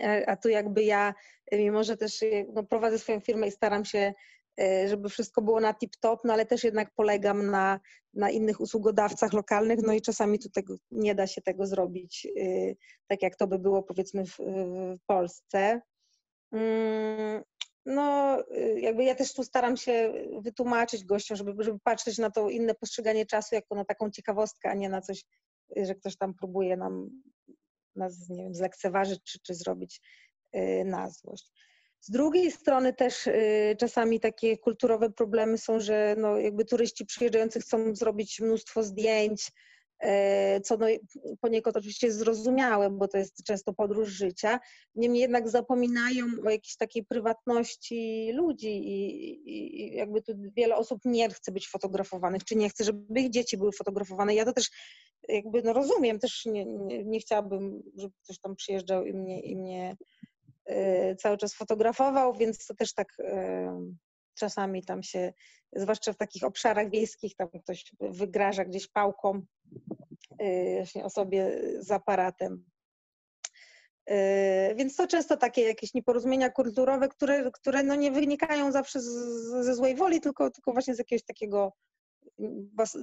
E, a tu jakby ja, mimo że też no, prowadzę swoją firmę i staram się żeby wszystko było na tip-top, no ale też jednak polegam na, na innych usługodawcach lokalnych, no i czasami tu tego, nie da się tego zrobić e, tak, jak to by było powiedzmy w, w Polsce. Mm, no, e, jakby ja też tu staram się wytłumaczyć gościom, żeby, żeby patrzeć na to inne postrzeganie czasu jako na taką ciekawostkę, a nie na coś, że ktoś tam próbuje nam nas, nie wiem, zlekceważyć czy, czy zrobić na złość. Z drugiej strony też y, czasami takie kulturowe problemy są, że no jakby turyści przyjeżdżający chcą zrobić mnóstwo zdjęć, e, co no poniekąd oczywiście jest zrozumiałe, bo to jest często podróż życia. Niemniej jednak zapominają o jakiejś takiej prywatności ludzi i, i jakby tu wiele osób nie chce być fotografowanych, czy nie chce, żeby ich dzieci były fotografowane. Ja to też jakby no rozumiem, też nie, nie, nie chciałabym, żeby ktoś tam przyjeżdżał i mnie, i mnie cały czas fotografował, więc to też tak y, czasami tam się, zwłaszcza w takich obszarach wiejskich, tam ktoś wygraża gdzieś pałką y, właśnie osobie z aparatem. Więc to często takie jakieś nieporozumienia kulturowe, które, które no nie wynikają zawsze z, ze złej woli, tylko, tylko właśnie z jakiegoś takiego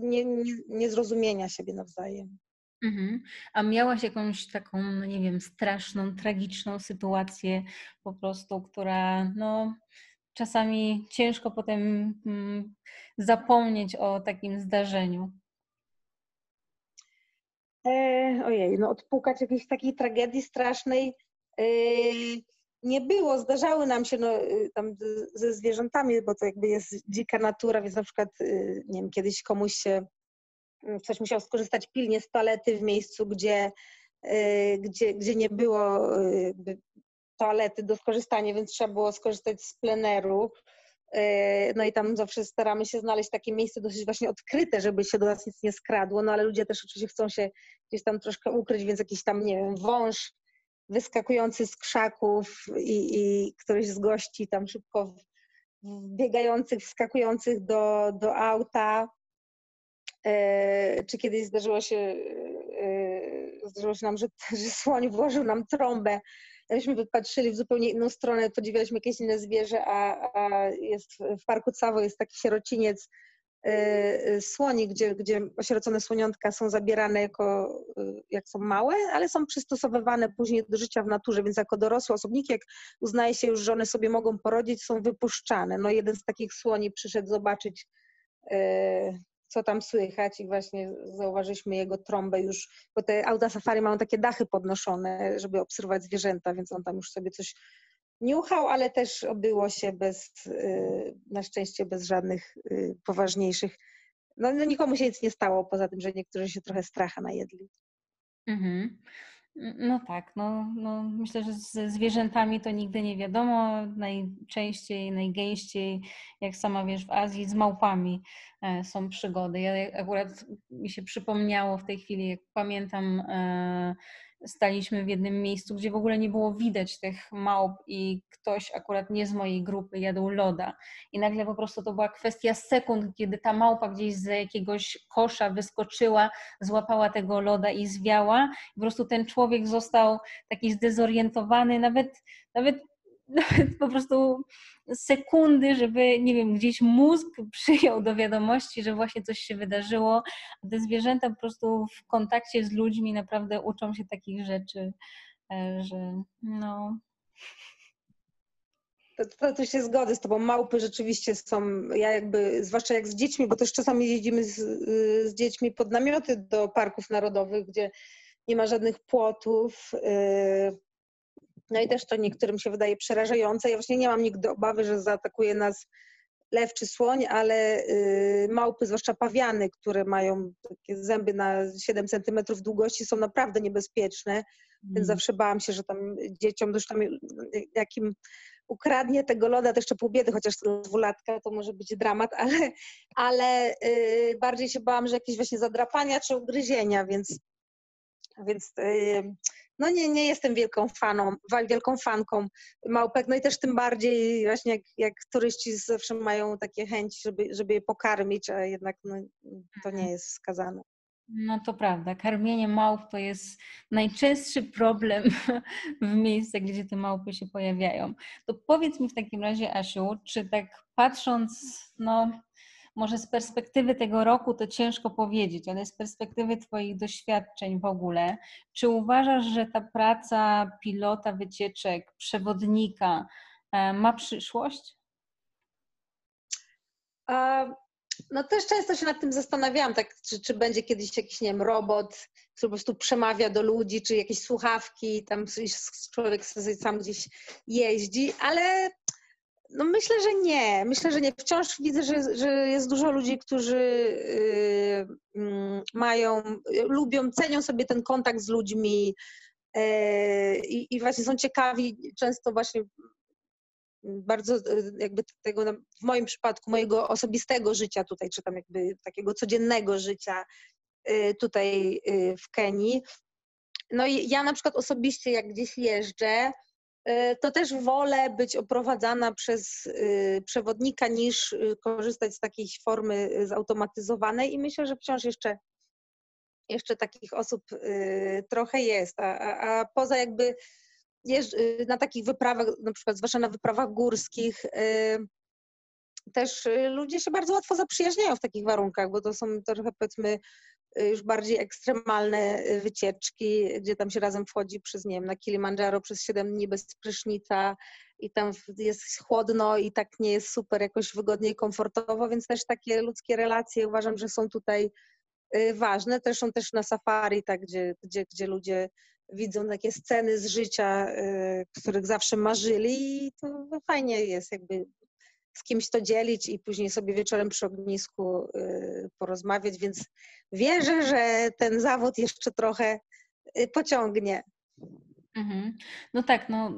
nie, nie, niezrozumienia siebie nawzajem.
Mhm. A miałaś jakąś taką, no nie wiem, straszną, tragiczną sytuację po prostu, która no czasami ciężko potem mm, zapomnieć o takim zdarzeniu?
E, ojej, no odpukać jakiejś takiej tragedii strasznej e, nie było. Zdarzały nam się no, y, tam ze zwierzętami, bo to jakby jest dzika natura, więc na przykład y, nie wiem, kiedyś komuś się ktoś musiał skorzystać pilnie z toalety w miejscu, gdzie, gdzie, gdzie nie było toalety do skorzystania, więc trzeba było skorzystać z pleneru. No i tam zawsze staramy się znaleźć takie miejsce dosyć właśnie odkryte, żeby się do nas nic nie skradło, no ale ludzie też oczywiście chcą się gdzieś tam troszkę ukryć, więc jakiś tam, nie wiem, wąż wyskakujący z krzaków i, i któryś z gości tam szybko biegających, wskakujących do, do auta. E, czy kiedyś zdarzyło się, e, zdarzyło się nam, że, że słoń włożył nam trąbę. Myśmy wypatrzyli w zupełnie inną stronę, podziwialiśmy jakieś inne zwierzę, a, a jest w parku Cawo jest taki sierociniec y, słoni, gdzie, gdzie osierocone słoniątka są zabierane jako, jak są małe, ale są przystosowywane później do życia w naturze, więc jako dorosłe osobniki, jak uznaje się już, że one sobie mogą porodzić, są wypuszczane. No jeden z takich słoni przyszedł zobaczyć, co tam słychać i właśnie zauważyliśmy jego trąbę już, bo te auta safari mają takie dachy podnoszone, żeby obserwować zwierzęta, więc on tam już sobie coś niuchał, ale też obyło się bez, y, na szczęście bez żadnych y, poważniejszych. No, no nikomu się nic nie stało, poza tym, że niektórzy się trochę stracha najedli. Mhm.
No tak, no, no myślę, że ze zwierzętami to nigdy nie wiadomo. Najczęściej, najgęściej, jak sama wiesz, w Azji z małpami e, są przygody. Ja akurat mi się przypomniało w tej chwili, jak pamiętam e, staliśmy w jednym miejscu, gdzie w ogóle nie było widać tych małp i ktoś akurat nie z mojej grupy jadł loda. I nagle po prostu to była kwestia sekund, kiedy ta małpa gdzieś z jakiegoś kosza wyskoczyła, złapała tego loda i zwiała. I po prostu ten człowiek został taki zdezorientowany, nawet, nawet nawet po prostu sekundy, żeby, nie wiem, gdzieś mózg przyjął do wiadomości, że właśnie coś się wydarzyło. Te zwierzęta po prostu w kontakcie z ludźmi naprawdę uczą się takich rzeczy, e, że no.
To, to, to się zgodzę z Tobą. Małpy rzeczywiście są, ja jakby, zwłaszcza jak z dziećmi, bo też czasami jeździmy z, z dziećmi pod namioty do parków narodowych, gdzie nie ma żadnych płotów. Yy, no i też to niektórym się wydaje przerażające. Ja właśnie nie mam nigdy obawy, że zaatakuje nas lew czy słoń, ale y, małpy, zwłaszcza pawiany, które mają takie zęby na 7 cm długości, są naprawdę niebezpieczne. Mm. Więc zawsze bałam się, że tam dzieciom, zresztą jakim ukradnie tego loda, to jeszcze pół biedy, chociaż to dwulatka to może być dramat, ale, ale y, bardziej się bałam, że jakieś właśnie zadrapania czy ugryzienia, więc, więc y, no nie, nie jestem wielką faną, wielką fanką małpek, no i też tym bardziej właśnie jak, jak turyści zawsze mają takie chęć, żeby, żeby je pokarmić, a jednak no, to nie mhm. jest wskazane.
No to prawda, karmienie małp to jest najczęstszy problem w miejscach, gdzie te małpy się pojawiają. To powiedz mi w takim razie, Asiu, czy tak patrząc, no może z perspektywy tego roku to ciężko powiedzieć, ale z perspektywy Twoich doświadczeń w ogóle, czy uważasz, że ta praca pilota wycieczek, przewodnika e, ma przyszłość?
No też często się nad tym zastanawiałam, tak, czy, czy będzie kiedyś jakiś, nie wiem, robot, który po prostu przemawia do ludzi, czy jakieś słuchawki, tam człowiek sam gdzieś jeździ, ale no myślę, że nie. Myślę, że nie. Wciąż widzę, że, że jest dużo ludzi, którzy yy, yy, mają, lubią, cenią sobie ten kontakt z ludźmi yy, i właśnie są ciekawi często właśnie bardzo y, jakby tego, w moim przypadku, mojego osobistego życia tutaj, czy tam jakby takiego codziennego życia y, tutaj y, w Kenii. No i ja na przykład osobiście, jak gdzieś jeżdżę, to też wolę być oprowadzana przez y, przewodnika niż y, korzystać z takiej formy y, zautomatyzowanej i myślę, że wciąż jeszcze, jeszcze takich osób trochę jest, a, a, a poza jakby na takich wyprawach, na przykład zwłaszcza na wyprawach górskich, też ludzie się bardzo łatwo zaprzyjaźniają w takich warunkach, bo to są trochę powiedzmy już bardziej ekstremalne y, wycieczki, gdzie tam się razem wchodzi przez, nie wiem, na Kilimandżaro przez 7 dni bez prysznica i tam jest chłodno i tak nie jest super jakoś wygodnie i komfortowo, więc też takie ludzkie relacje uważam, że są tutaj y, ważne. Zresztą też na safari, tak, gdzie, gdzie, gdzie ludzie widzą takie sceny z życia, których zawsze marzyli i to fajnie jest jakby z kimś to dzielić i później sobie wieczorem przy ognisku porozmawiać, więc wierzę, że ten zawód jeszcze trochę pociągnie.
Mhm. No tak, no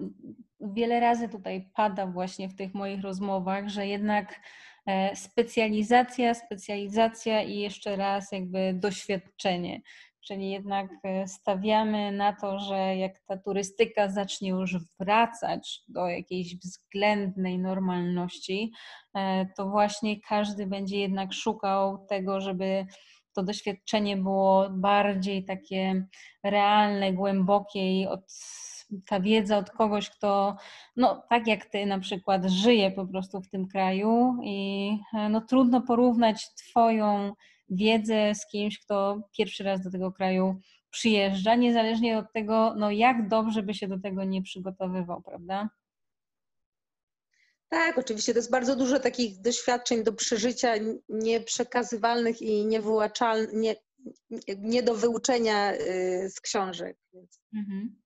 wiele razy tutaj pada właśnie w tych moich rozmowach, że jednak e, specjalizacja, specjalizacja i jeszcze raz jakby doświadczenie. Czyli jednak e, stawiamy na to, że jak ta turystyka zacznie już wracać do jakiejś względnej normalności, e, to właśnie każdy będzie jednak szukał tego, żeby to doświadczenie było bardziej takie realne, głębokie i od, ta wiedza od kogoś, kto, no tak jak ty na przykład, żyje po prostu w tym kraju i no trudno porównać twoją wiedzę z kimś, kto pierwszy raz do tego kraju przyjeżdża, niezależnie od tego, no jak dobrze by się do tego nie przygotowywał, prawda?
Tak, oczywiście to jest bardzo dużo takich doświadczeń do przeżycia nieprzekazywalnych i niewyłaczalnych, nie, nie do wyuczenia y, z książek. Mhm.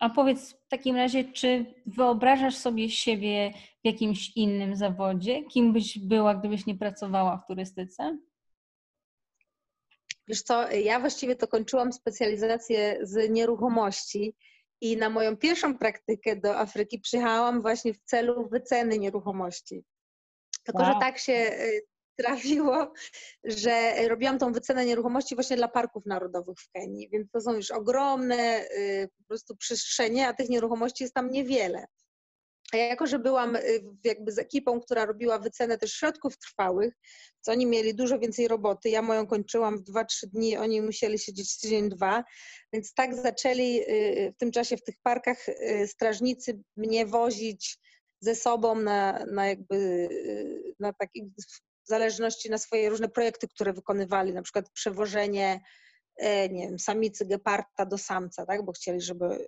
A powiedz w takim razie, czy wyobrażasz sobie siebie w jakimś innym zawodzie? Kim byś była, gdybyś nie pracowała w turystyce?
Wiesz co, ja właściwie to kończyłam specjalizację z nieruchomości i na moją pierwszą praktykę do Afryki przyjechałam właśnie w celu wyceny nieruchomości. Tylko, wow. że tak się y, trafiło, że robiłam tą wycenę nieruchomości właśnie dla parków narodowych w Kenii, więc to są już ogromne y, po prostu przestrzenie, a tych nieruchomości jest tam niewiele. A jako, że byłam y, jakby z ekipą, która robiła wycenę też środków trwałych, to oni mieli dużo więcej roboty. Ja moją kończyłam w 2-3 dni, oni musieli siedzieć tydzień, dwa. Więc tak zaczęli y, w tym czasie w tych parkach y, strażnicy mnie wozić ze sobą na, na jakby na taki, w zależności na swoje różne projekty, które wykonywali, na przykład przewożenie e, nie wiem, samicy geparta do samca, tak? bo chcieli, żeby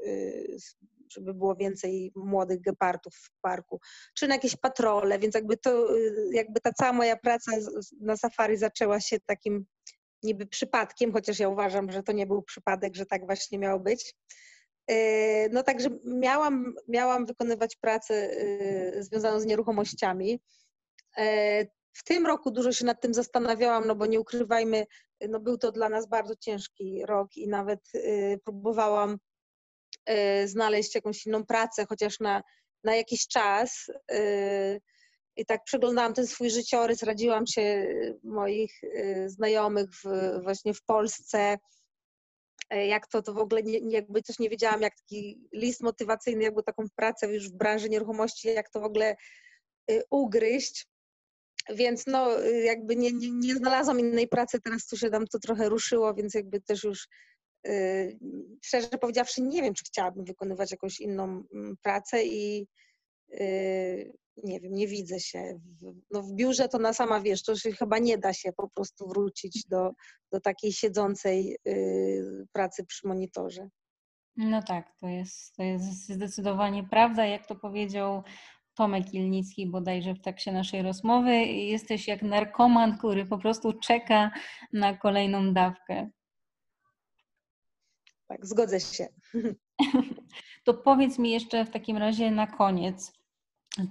żeby było więcej młodych gepardów w parku, czy na jakieś patrole, więc jakby to, jakby ta cała moja praca na safari zaczęła się takim niby przypadkiem, chociaż ja uważam, że to nie był przypadek, że tak właśnie miało być. E, no także miałam, miałam wykonywać pracę e, związaną z nieruchomościami. W tym roku dużo się nad tym zastanawiałam, no bo nie ukrywajmy, no był to dla nas bardzo ciężki rok i nawet próbowałam Y, znaleźć jakąś inną pracę, chociaż na, na jakiś czas. Y, I tak przeglądałam ten swój życiorys, radziłam się moich y, znajomych w, właśnie w Polsce, jak to, to w ogóle nie, jakby też nie wiedziałam, jak taki list motywacyjny, jakby taką pracę już w branży nieruchomości, jak to w ogóle ugryźć. Więc no jakby nie, nie, nie znalazłam innej pracy, teraz tu się tam to trochę ruszyło, więc jakby też już Y, szczerze powiedziawszy, nie wiem, czy chciałabym wykonywać jakąś inną mm, pracę i y, nie wiem, nie widzę się. No w biurze to na sama wiesz, to się chyba nie da się po prostu wrócić do, do takiej siedzącej y, pracy przy monitorze.
No tak, to jest, to jest zdecydowanie prawda. Jak to powiedział Tomek Ilnicki bodajże w trakcie naszej rozmowy, jesteś jak narkoman, który po prostu czeka na kolejną dawkę.
Tak, zgodzę się.
To powiedz mi jeszcze w takim razie na koniec,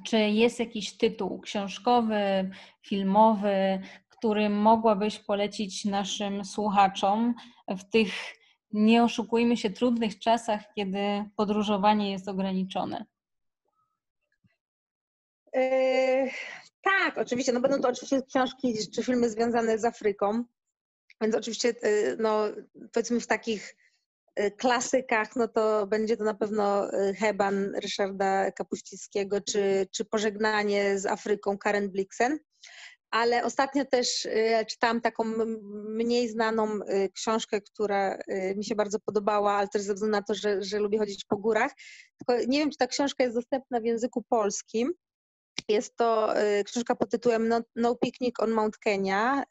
czy jest jakiś tytuł książkowy, filmowy, który mogłabyś polecić naszym słuchaczom w tych, nie oszukujmy się, trudnych czasach, kiedy podróżowanie jest ograniczone?
Yy, tak, oczywiście. No będą to oczywiście książki czy filmy związane z Afryką. Więc oczywiście, yy, no, powiedzmy w takich klasykach, no to będzie to na pewno y, Heban Ryszarda Kapuścickiego, czy, czy Pożegnanie z Afryką Karen Blixen. Ale ostatnio też y, czytałam taką mniej znaną książkę, która mi się bardzo podobała, ale też ze względu na to, że, że lubię chodzić po górach. Tylko nie wiem, czy ta książka jest dostępna w języku polskim. Jest to książka pod tytułem No, no Picnic on Mount Kenya.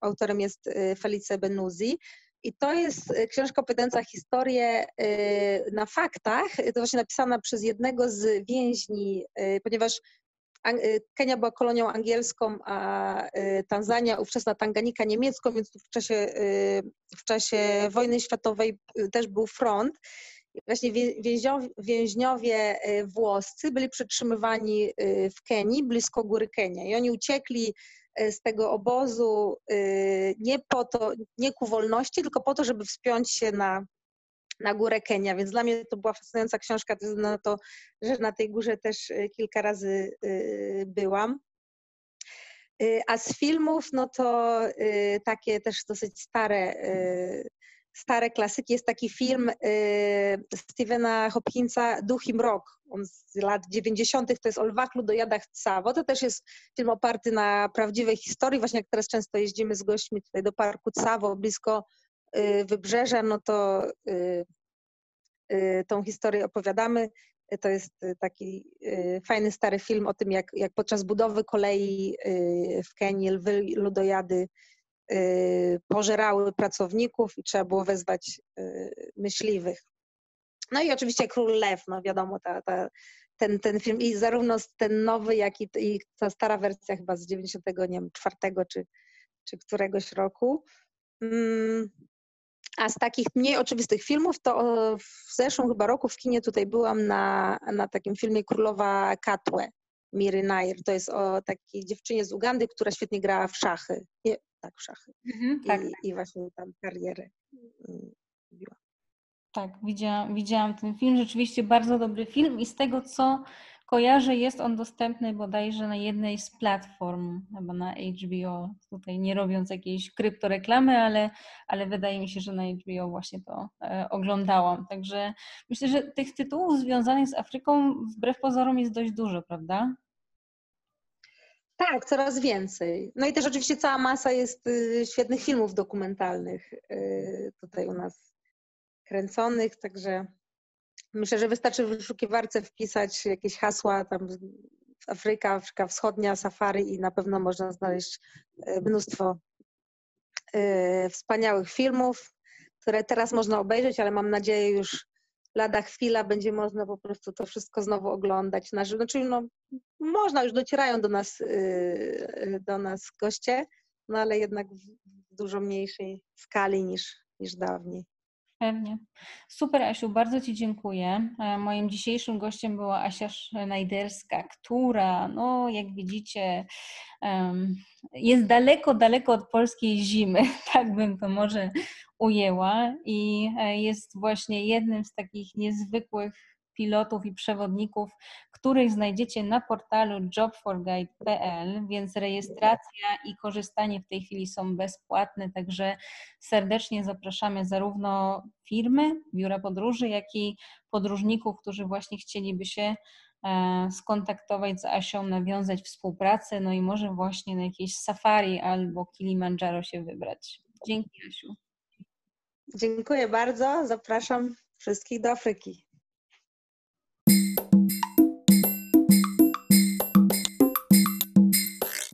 Autorem jest Felice Benuzzi. I to jest y, książka opowiadająca historię y, na faktach. To właśnie napisana przez jednego z więźni, y, ponieważ Kenia była kolonią angielską, a Tanzania, ówczesna Tanganika niemiecką, więc w czasie, w czasie wojny światowej też był front. właśnie więźniowie włoscy byli przetrzymywani w Kenii, blisko góry Kenia. I oni uciekli z tego obozu nie po to, nie ku wolności, tylko po to, żeby wspiąć się na, na górę Kenia. Więc dla mnie to była fascynująca książka, na to, że na tej górze też kilka razy byłam. A z filmów, no to takie też dosyć stare, stare klasyki. Jest taki film Stephena Hopkinsa Duch i Mrok. On z lat 90. to jest Olwach Ludojadach Cawo. To też jest film oparty na prawdziwej historii. Właśnie jak teraz często jeździmy z gośćmi tutaj do parku Cawo, blisko wybrzeża, no to tą historię opowiadamy. To jest y, taki y, fajny stary film o tym, jak, jak podczas budowy kolei y, w Kenii lwy ludojady pożerały pracowników i trzeba było wezwać myśliwych. No i oczywiście Król Lew, no wiadomo, ta, ta, ten, ten film i zarówno ten nowy, jak i, i ta stara wersja chyba z 94 czy, czy któregoś roku. Mm, a z takich mniej oczywistych filmów, to w zeszłym chyba roku w kinie tutaj byłam na, na takim filmie Królowa Katłe Miry Nair. To jest o takiej dziewczynie z Ugandy, która świetnie grała w szachy. Nie, tak, w szachy. Mhm, I, tak. I właśnie tam karierę
robiła. Tak, widziałam, widziałam ten film. Rzeczywiście bardzo dobry film i z tego, co kojarzę, jest on dostępny bodajże na jednej z platform, chyba na HBO, tutaj nie robiąc jakiejś kryptoreklamy, ale, ale wydaje mi się, że na HBO właśnie to e, oglądałam. Także myślę, że tych tytułów związanych z Afryką wbrew pozorom jest dość dużo, prawda?
Tak, coraz więcej. No i też oczywiście cała masa jest y, świetnych filmów dokumentalnych y, tutaj u nas kręconych, także Myślę, że wystarczy w wyszukiwarce wpisać jakieś hasła tam Afryka, Afryka Wschodnia, safari i na pewno można znaleźć e, mnóstwo wspaniałych filmów, które teraz można obejrzeć, ale mam nadzieję już lada chwila będzie można po prostu to wszystko znowu oglądać na żywo. Znaczy, no, można, już docierają do nas, e, do nas goście, no ale jednak w dużo mniejszej skali niż, niż dawniej.
Pewnie. Super, Asiu, bardzo Ci dziękuję. E, moim dzisiejszym gościem była Asia Sznajderska, która, no jak widzicie, jest daleko, daleko od polskiej zimy, tak bym to może ujęła, i e, jest właśnie jednym z takich niezwykłych pilotów i przewodników, których znajdziecie na portalu jobforguide.pl, więc rejestracja i korzystanie w tej chwili są bezpłatne, także serdecznie zapraszamy zarówno firmy, biura podróży, jak i podróżników, którzy właśnie chcieliby się e, skontaktować z Asią, nawiązać współpracę, no i może właśnie na jakieś safari albo Kilimandżaro się wybrać. Dzięki Asiu.
Dziękuję bardzo. Zapraszam wszystkich do Afryki.